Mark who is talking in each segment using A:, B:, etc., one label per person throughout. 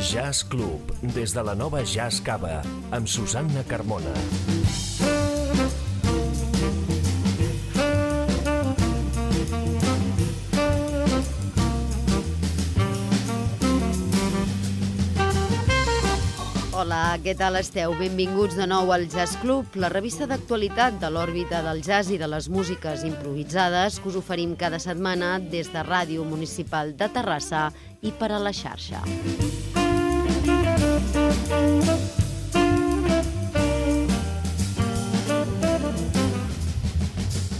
A: Jazz Club, des de la nova Jazz Cava, amb Susanna Carmona.
B: Què tal esteu? Benvinguts de nou al Jazz Club, la revista d'actualitat de l'òrbita del jazz i de les músiques improvisades que us oferim cada setmana des de Ràdio Municipal de Terrassa i per a la xarxa.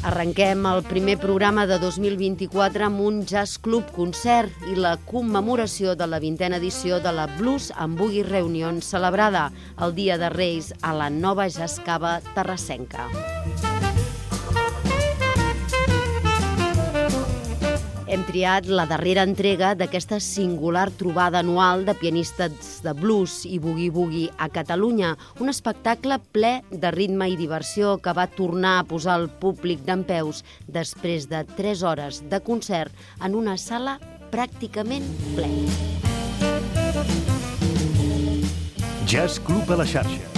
B: Arrenquem el primer programa de 2024 amb un Jazz Club concert i la commemoració de la vintena edició de la Blues and Boogie Reunion celebrada el Dia de Reis a la nova Jazz Cava terrassenca. Hem triat la darrera entrega d'aquesta singular trobada anual de pianistes de blues i boogie-boogie a Catalunya, un espectacle ple de ritme i diversió que va tornar a posar el públic d'en peus després de 3 hores de concert en una sala pràcticament plena.
C: Jazz Club a la xarxa.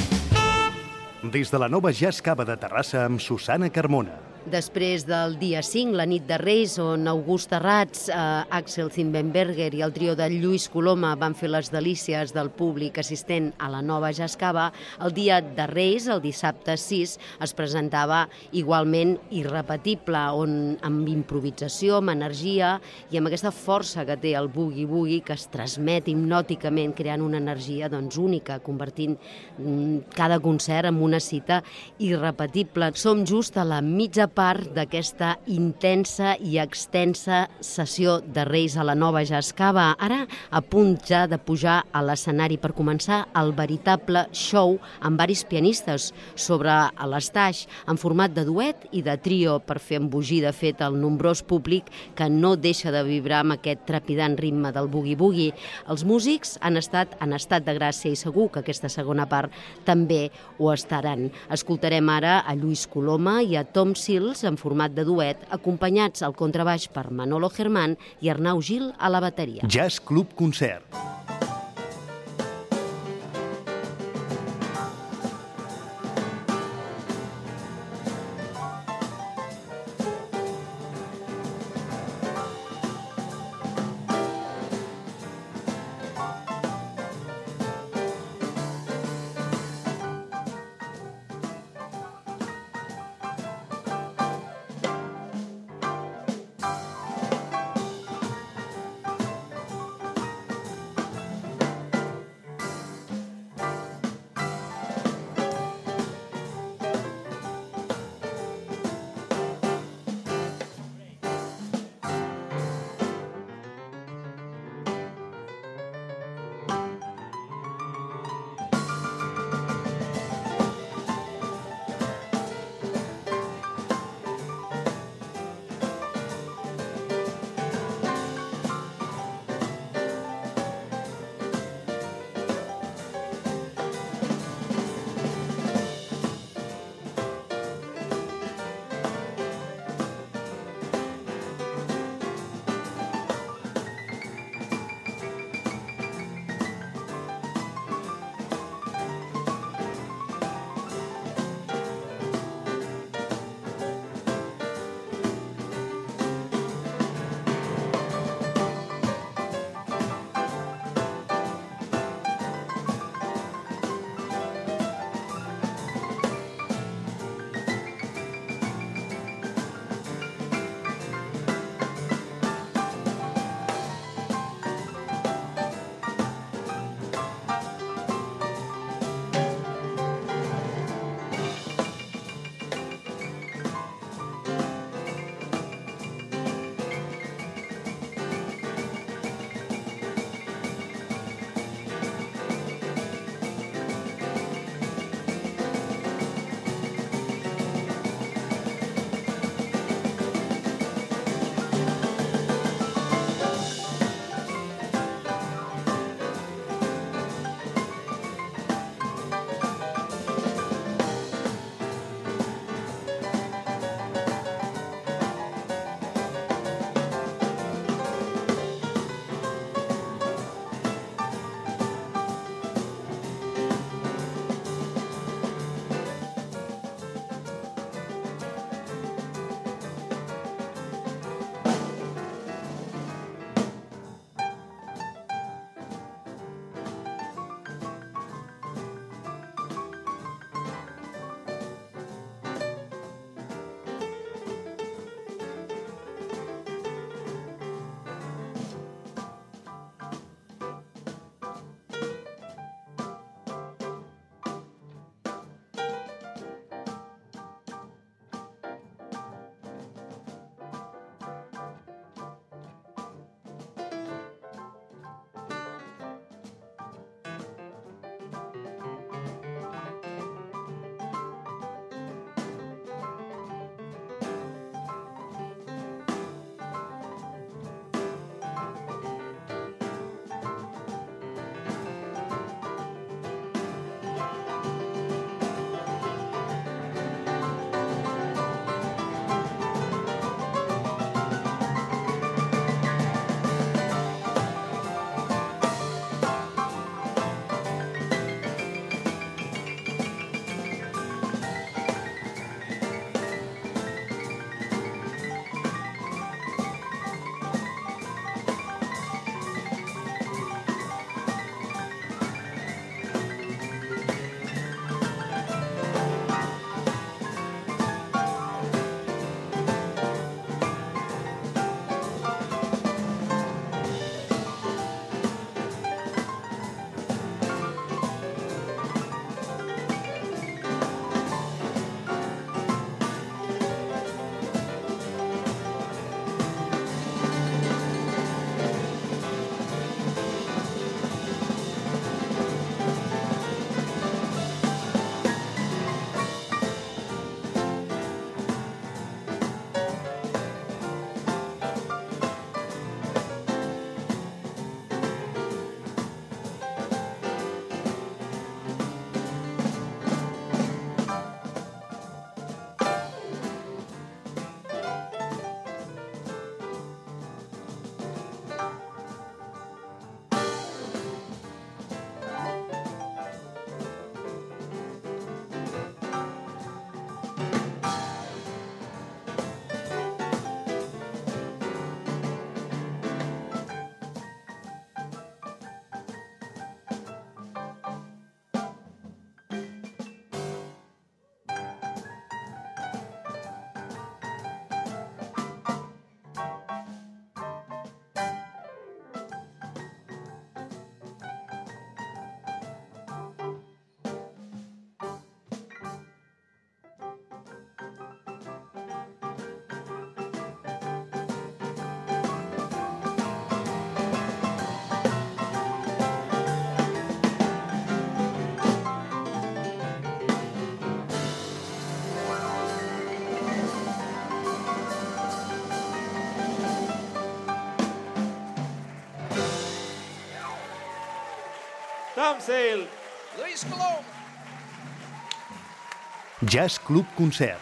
C: Des de la nova Jazz Cava de Terrassa amb Susana Carmona.
B: Després del dia 5, la nit de Reis, on August Terrats, eh, Axel Zimbenberger i el trio de Lluís Coloma van fer les delícies del públic assistent a la nova Jascava, el dia de Reis, el dissabte 6, es presentava igualment irrepetible, on amb improvisació, amb energia i amb aquesta força que té el boogie-boogie que es transmet hipnòticament, creant una energia doncs, única, convertint mm, cada concert en una cita irrepetible. Som just a la mitja part d'aquesta intensa i extensa sessió de Reis a la Nova Jascava. Ara a punt ja de pujar a l'escenari per començar el veritable show amb varis pianistes sobre l'estaix en format de duet i de trio per fer embogir de fet el nombrós públic que no deixa de vibrar amb aquest trepidant ritme del boogie-boogie. Els músics han estat en estat de gràcia i segur que aquesta segona part també ho estaran. Escoltarem ara a Lluís Coloma i a Tom Sil Hills en format de duet, acompanyats al contrabaix per Manolo Germán i Arnau Gil a la bateria.
C: Jazz Club Concert.
D: Ramsdale.
E: Luis Colom.
C: Jazz Club Concert.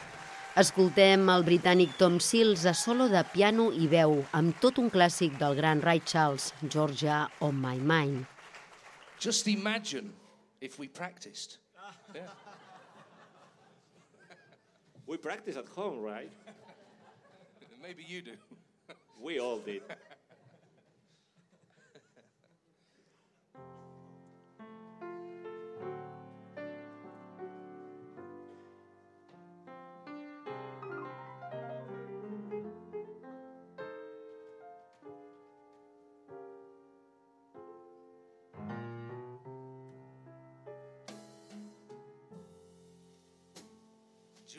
B: Escoltem el britànic Tom Seals a solo de piano i veu, amb tot un clàssic del gran Ray Charles, Georgia on my mind.
E: Just imagine if we practiced. Yeah.
D: We practice at home, right?
E: Maybe you do.
D: We all did.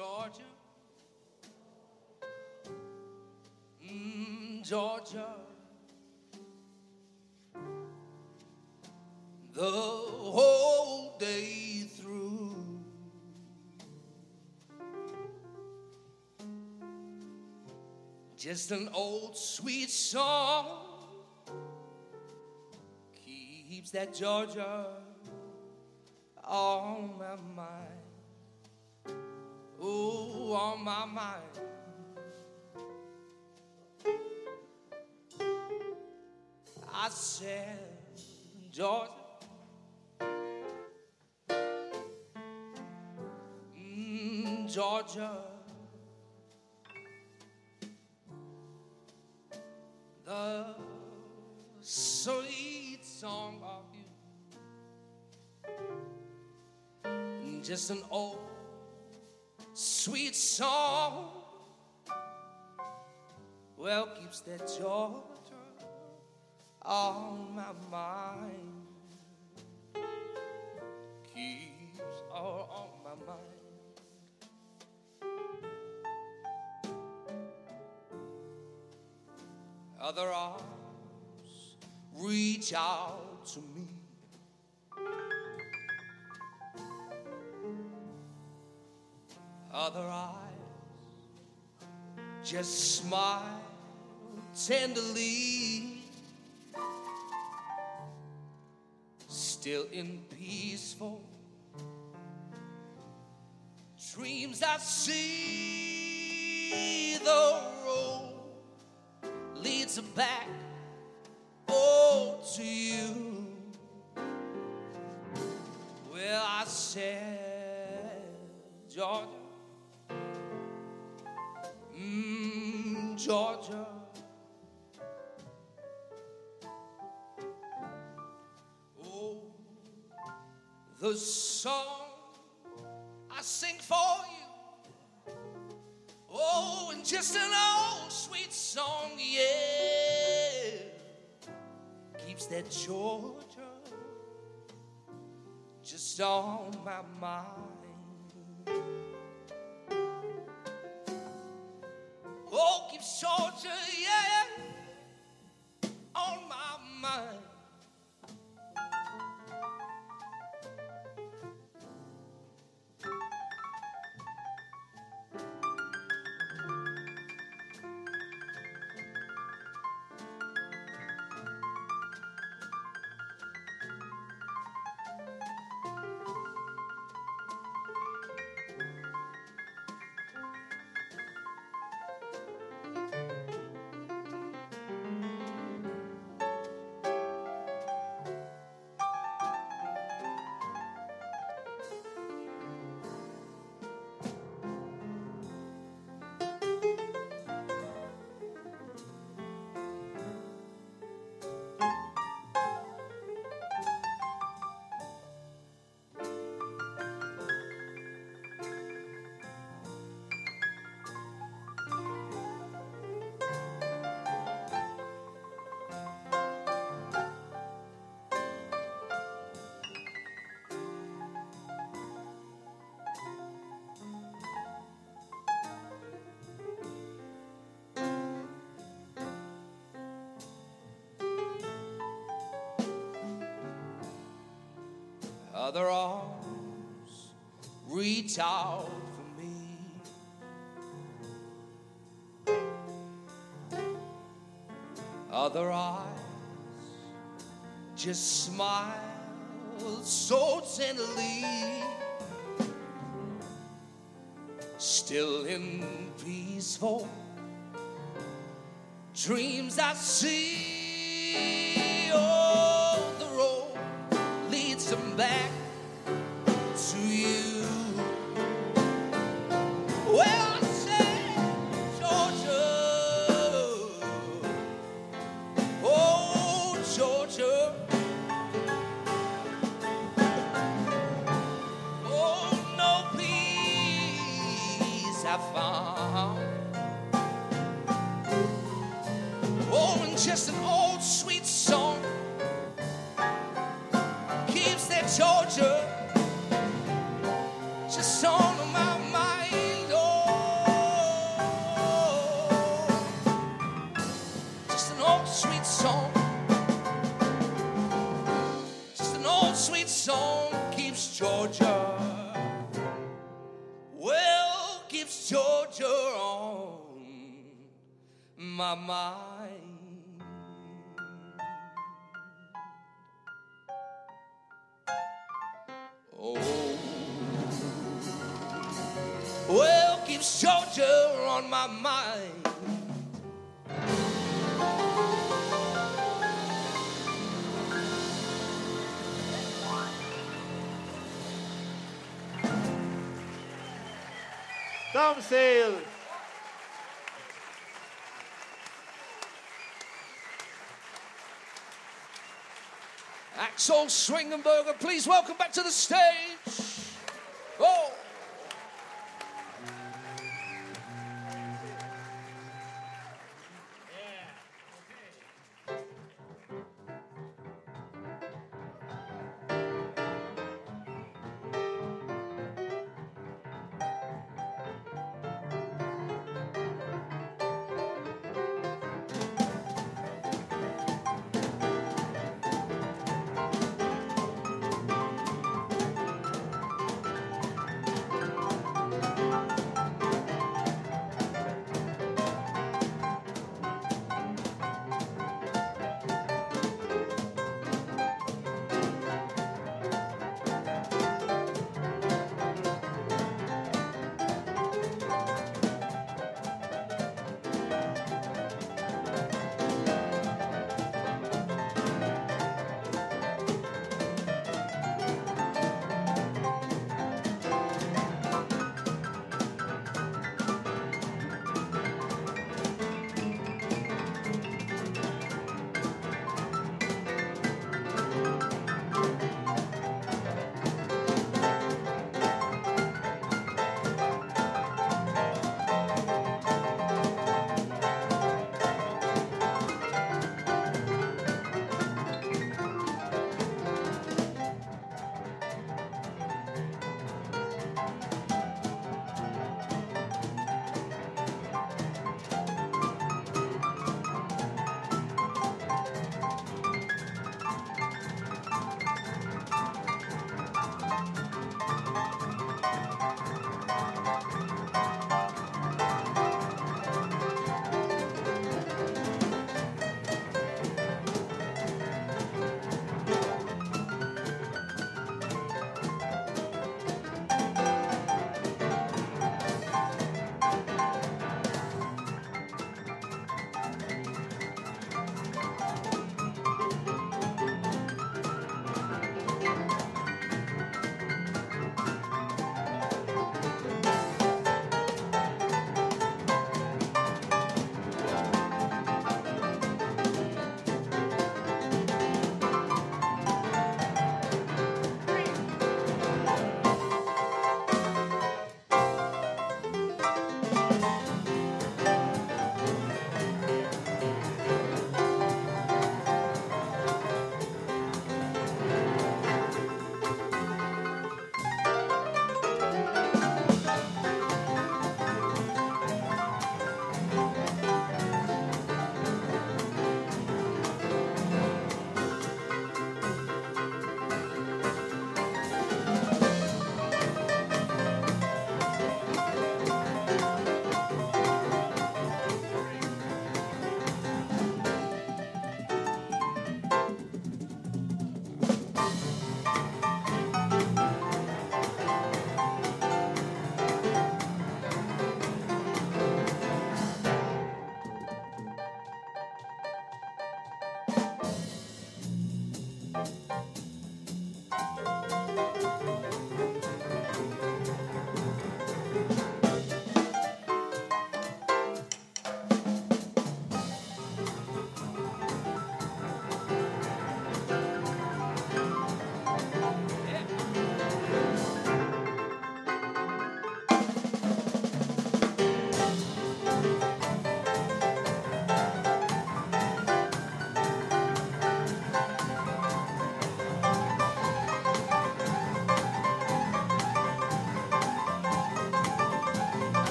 E: Georgia. Mm, Georgia. The whole day through. Just an old sweet song keeps that Georgia on my mind. On my mind. I said, Georgia. Mm, Georgia. The sweet song of you. Just an old sweet song. Well, keeps that Georgia on my mind. Keeps all on my mind. Other arms reach out to me. Other eyes just smile tenderly. Still in peaceful dreams, I see the road leads back oh to you. Well, I said, Georgia. Georgia. Oh, the song I sing for you. Oh, and just an old sweet song, yeah, keeps that Georgia just on my mind. Oh, keeps Georgia, other arms reach out for me. Other eyes just smile so tenderly. Still in peaceful dreams I see. Axel Swingenberger, please welcome back to the stage.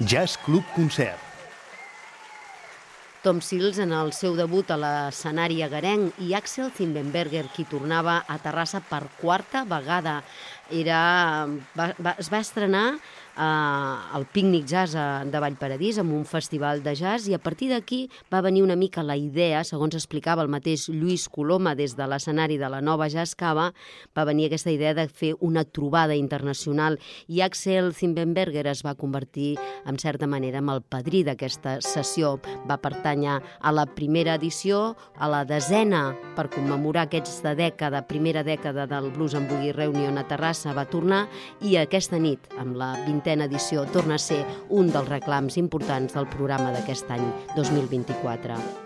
C: Jazz Club Concert.
B: Tom Seals en el seu debut a l'escenari agarenc i Axel Zimbenberger, qui tornava a Terrassa per quarta vegada. Era, va, va, es va estrenar eh, el Pícnic Jazz de Vallparadís amb un festival de jazz i a partir d'aquí va venir una mica la idea, segons explicava el mateix Lluís Coloma des de l'escenari de la nova Jazz Cava, va venir aquesta idea de fer una trobada internacional i Axel Zimbenberger es va convertir en certa manera en el padrí d'aquesta sessió. Va pertànyer a la primera edició, a la desena per commemorar aquesta dècada, primera dècada del Blues en Boogie Reunion a Terrassa, va tornar i aquesta nit, amb la vintena edició, torna a ser un dels reclams importants del programa d'aquest any 2024.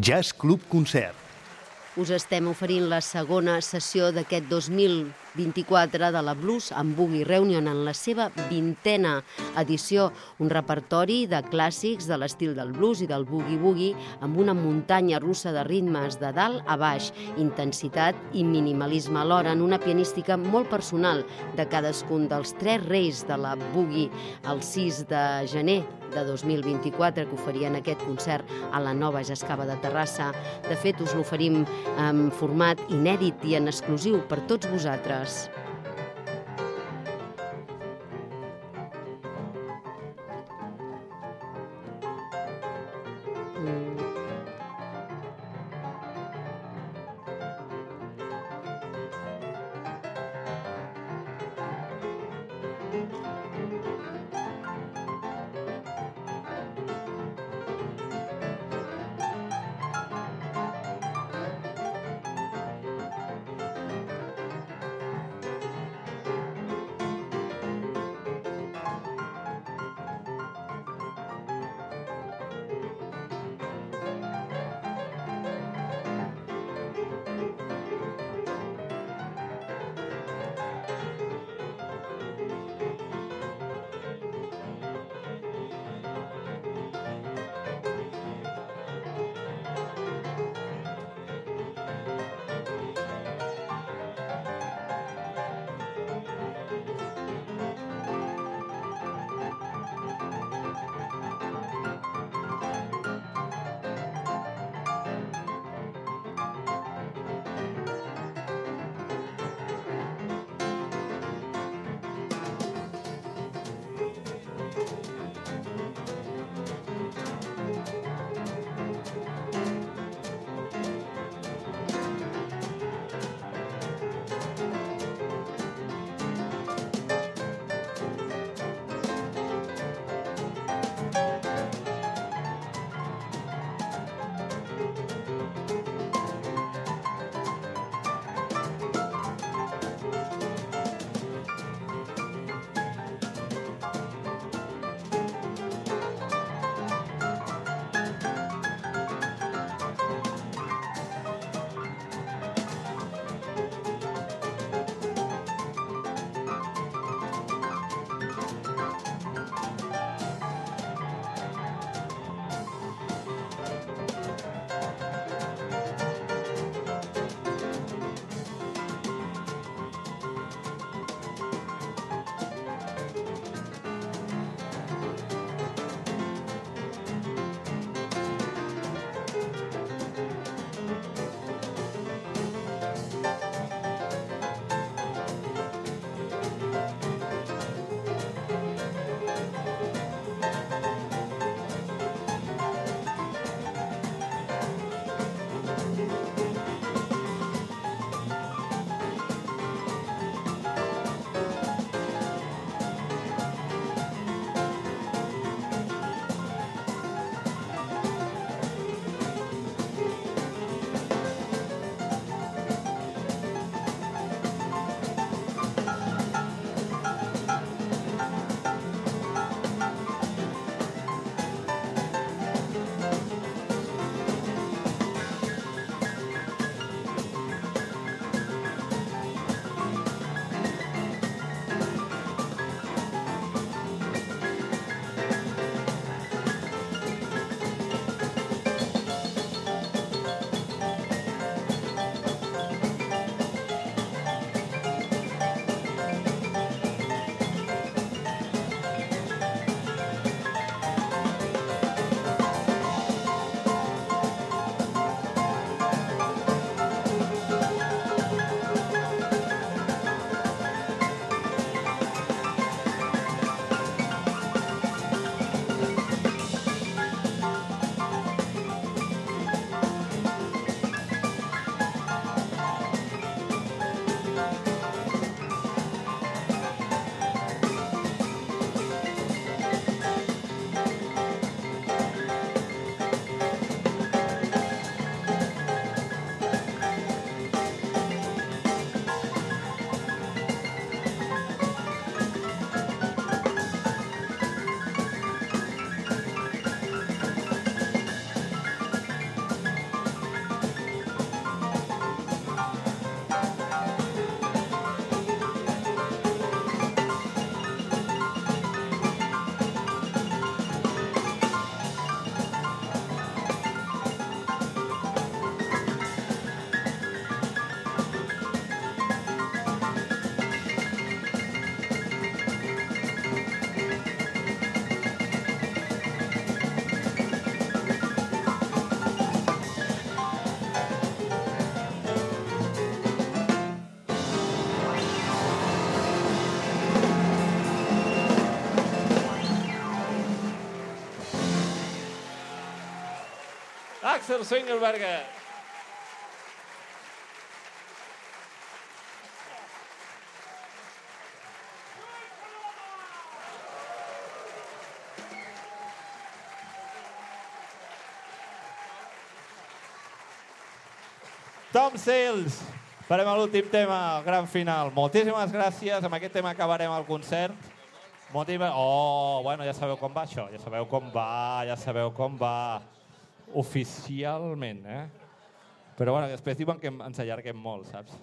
C: Jazz Club Concert.
B: Us estem oferint la segona sessió d'aquest 2024 de la Blues amb Boogie Reunion en la seva vintena edició, un repertori de clàssics de l'estil del blues i del boogie-boogie amb una muntanya russa de ritmes de dalt a baix, intensitat i minimalisme alhora en una pianística molt personal de cadascun dels tres reis de la boogie el 6 de gener de 2024 que oferien aquest concert a la nova Jascava de Terrassa. De fet, us l'oferim en format inèdit i en exclusiu per tots vosaltres.
D: Axel Swingelberger. Tom Sales. Farem l'últim tema, gran final. Moltíssimes gràcies. Amb aquest tema acabarem el concert. Moltíssimes... Oh, bueno, ja sabeu com va això. Ja sabeu com va, ja sabeu com va. Oficialment, eh? Però bueno, després diuen que ens allarguem molt, saps?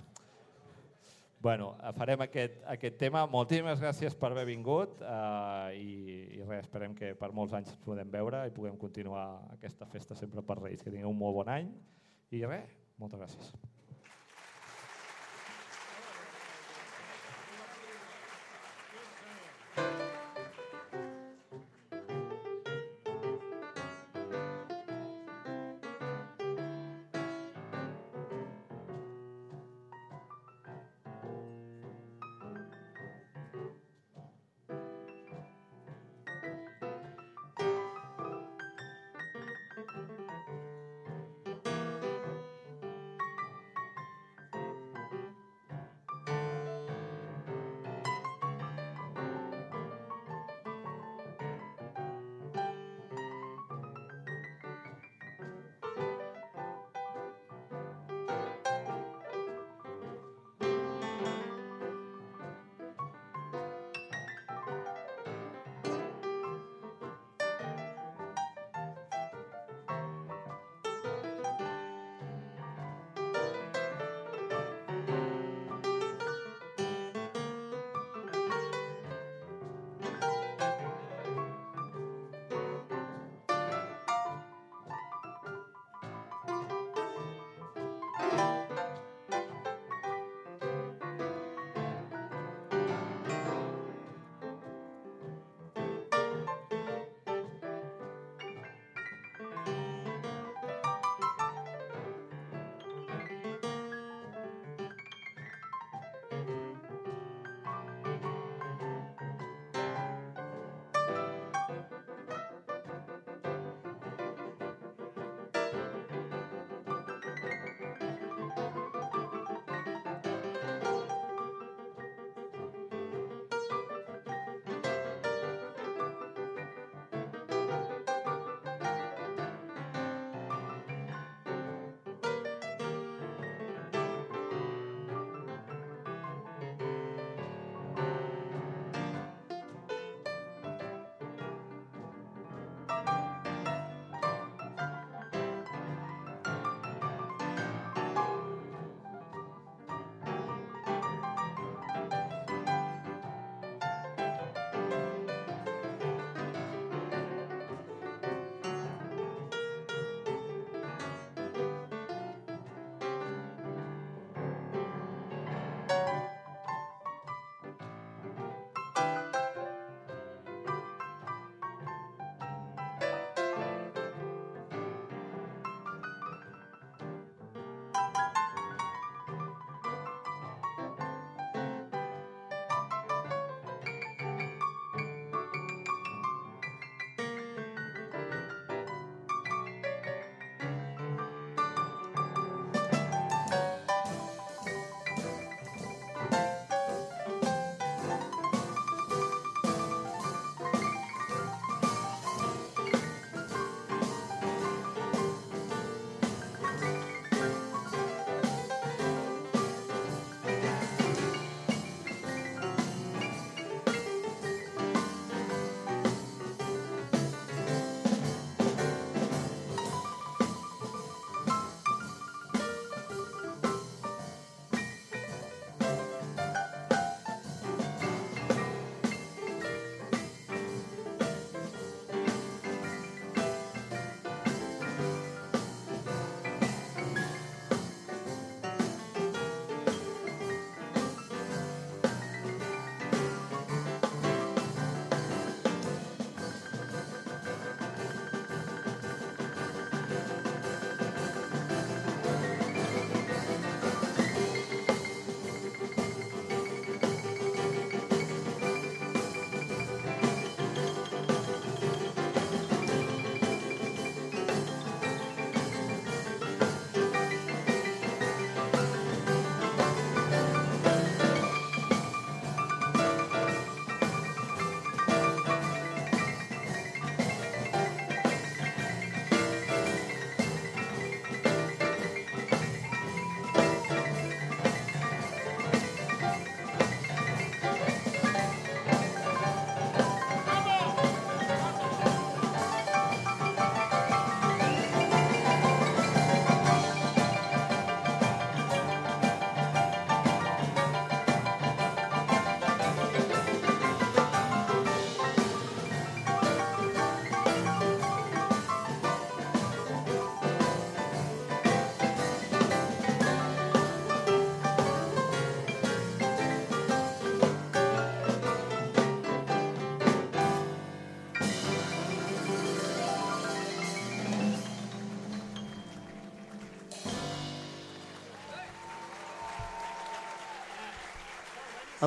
D: Bueno, farem aquest, aquest tema. Moltíssimes gràcies per haver vingut eh, i, i res, esperem que per molts anys ens podem veure i puguem continuar aquesta festa sempre per Reis. Que tingueu un molt bon any i res, moltes gràcies.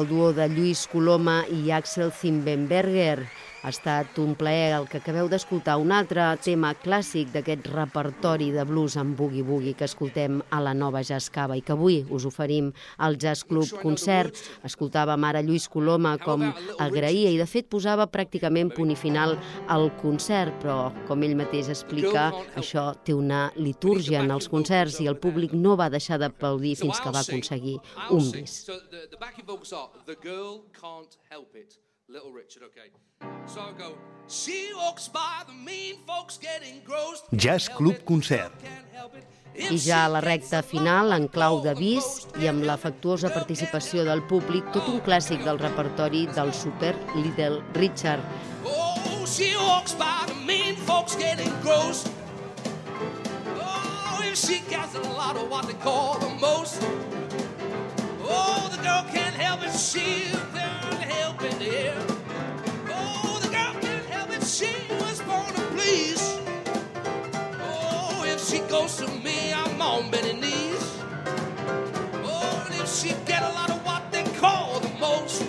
B: El duo de Lluís Coloma i Axel Zimbenberger. Ha estat un plaer el que acabeu d'escoltar un altre tema clàssic d'aquest repertori de blues amb boogie-boogie que escoltem a la nova Jazz Cava i que avui us oferim al Jazz Club Concert. Escoltàvem ara Lluís Coloma com agraïa i de fet posava pràcticament punt i final al concert, però com ell mateix explica, això té una litúrgia en els concerts i el públic no va deixar d'aplaudir fins que va aconseguir un bis.
E: So the, the backing vocals are the girl can't help it. Little Richard, okay. So I go, she walks by the mean folks getting grossed.
C: Jazz Club Concert.
B: I ja a la recta final, en clau d'avís i amb l'afectuosa participació del públic, tot un clàssic del repertori del Super Little Richard.
E: Oh, she walks by the mean folks getting grossed. Oh, if she gets a lot of what they call the most. Oh, the girl can't help it, she on bending knees. Oh, and if she get a lot of what they call the most.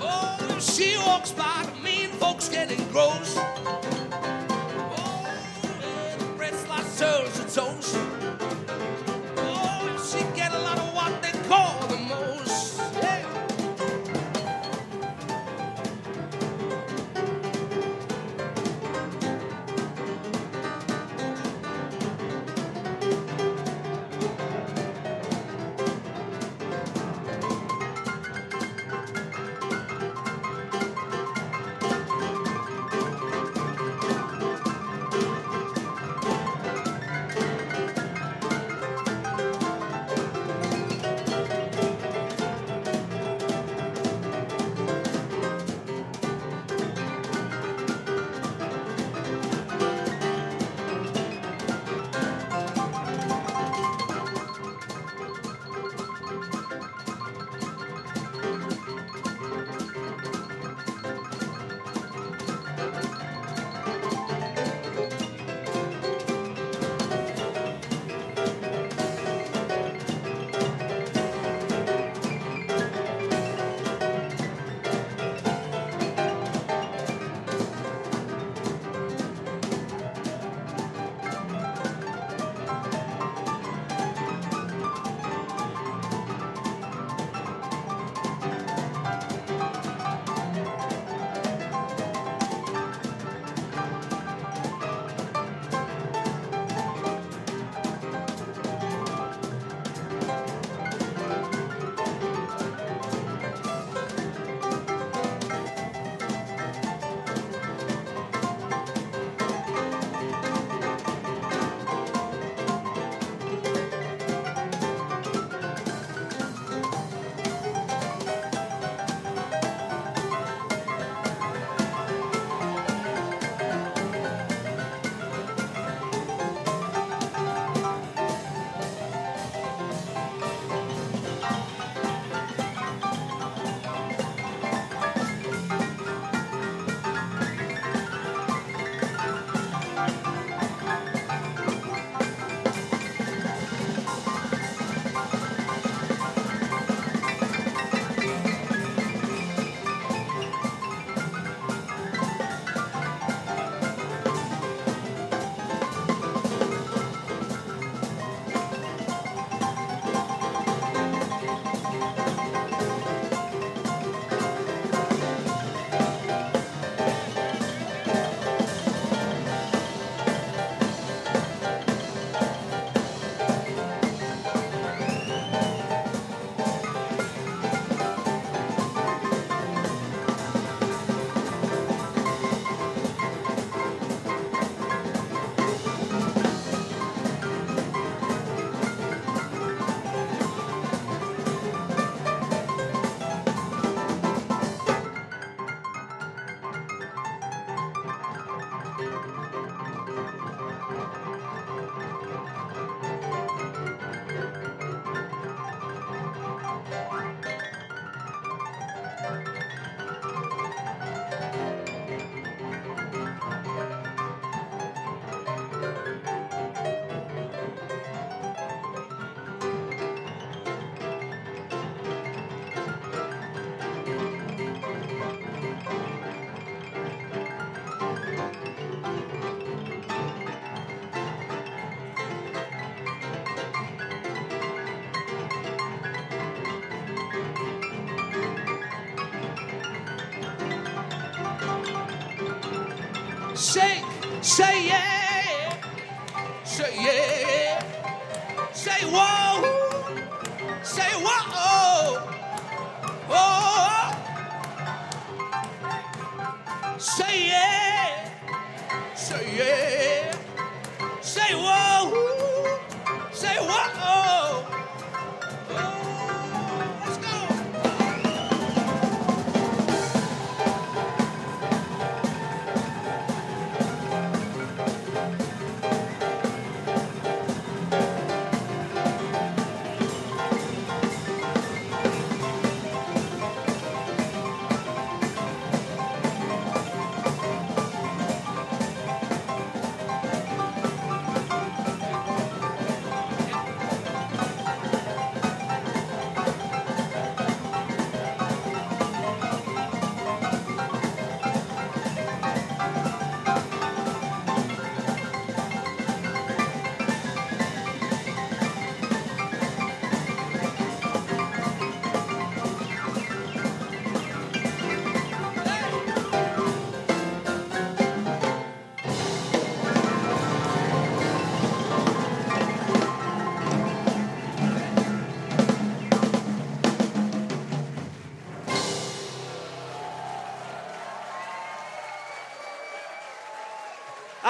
E: Oh, if she walks by the mean folks getting gross.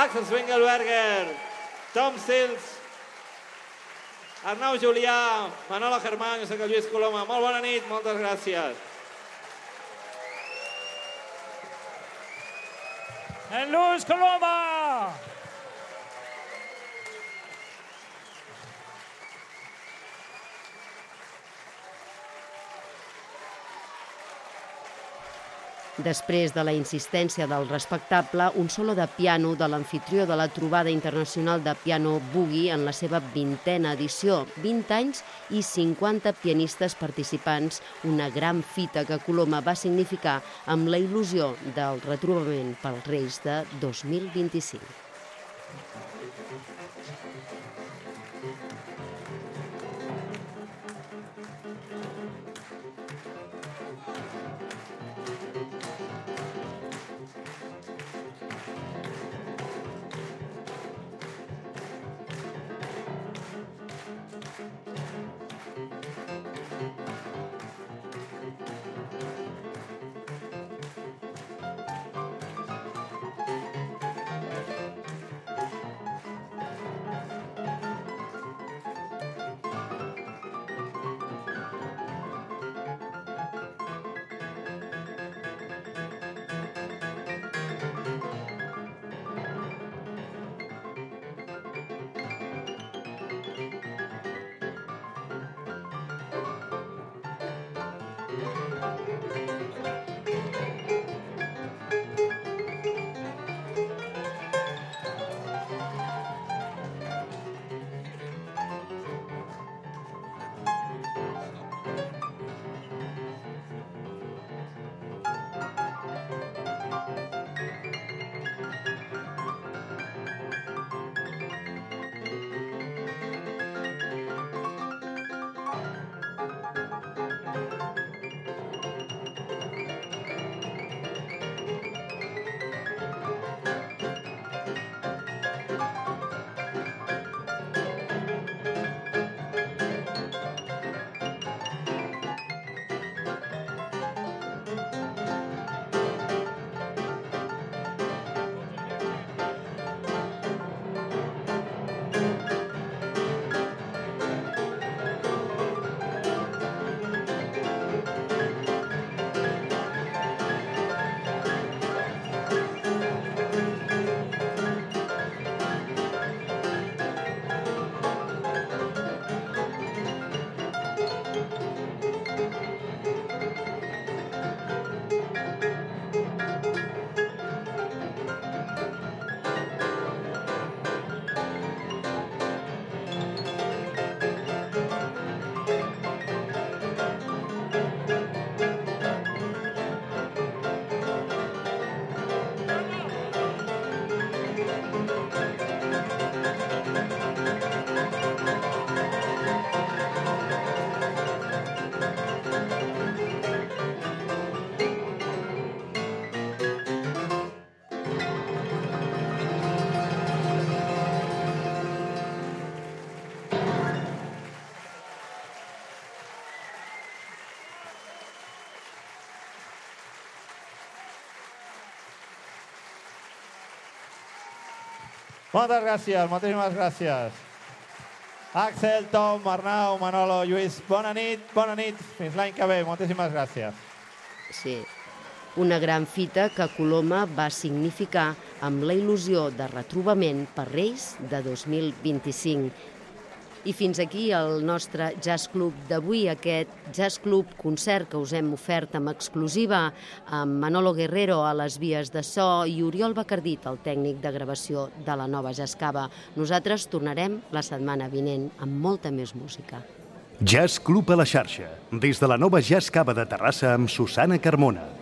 D: Axel Swingelberger, Tom Sils, Arnau Julià, Manolo Germán, jo soc el Lluís Coloma. Molt bona nit, moltes gràcies.
F: En Luis Coloma!
B: Després de la insistència del respectable, un solo de piano de l'anfitrió de la trobada internacional de piano Boogie en la seva vintena edició, 20 anys i 50 pianistes participants, una gran fita que Coloma va significar amb la il·lusió del retrobament pels Reis de 2025.
D: Moltes gràcies, moltíssimes gràcies. Àxel, Tom, Arnau, Manolo, Lluís, bona nit, bona nit. Fins l'any que ve, moltíssimes gràcies.
B: Sí, una gran fita que Coloma va significar amb la il·lusió de retrobament per Reis de 2025. I fins aquí el nostre Jazz Club d'avui, aquest Jazz Club concert que us hem ofert amb exclusiva amb Manolo Guerrero a les vies de so i Oriol Bacardit, el tècnic de gravació de la nova Jazzcava. Nosaltres tornarem la setmana vinent amb molta més música.
C: Jazz Club a la xarxa, des de la nova Jazz Cava de Terrassa amb Susana Carmona.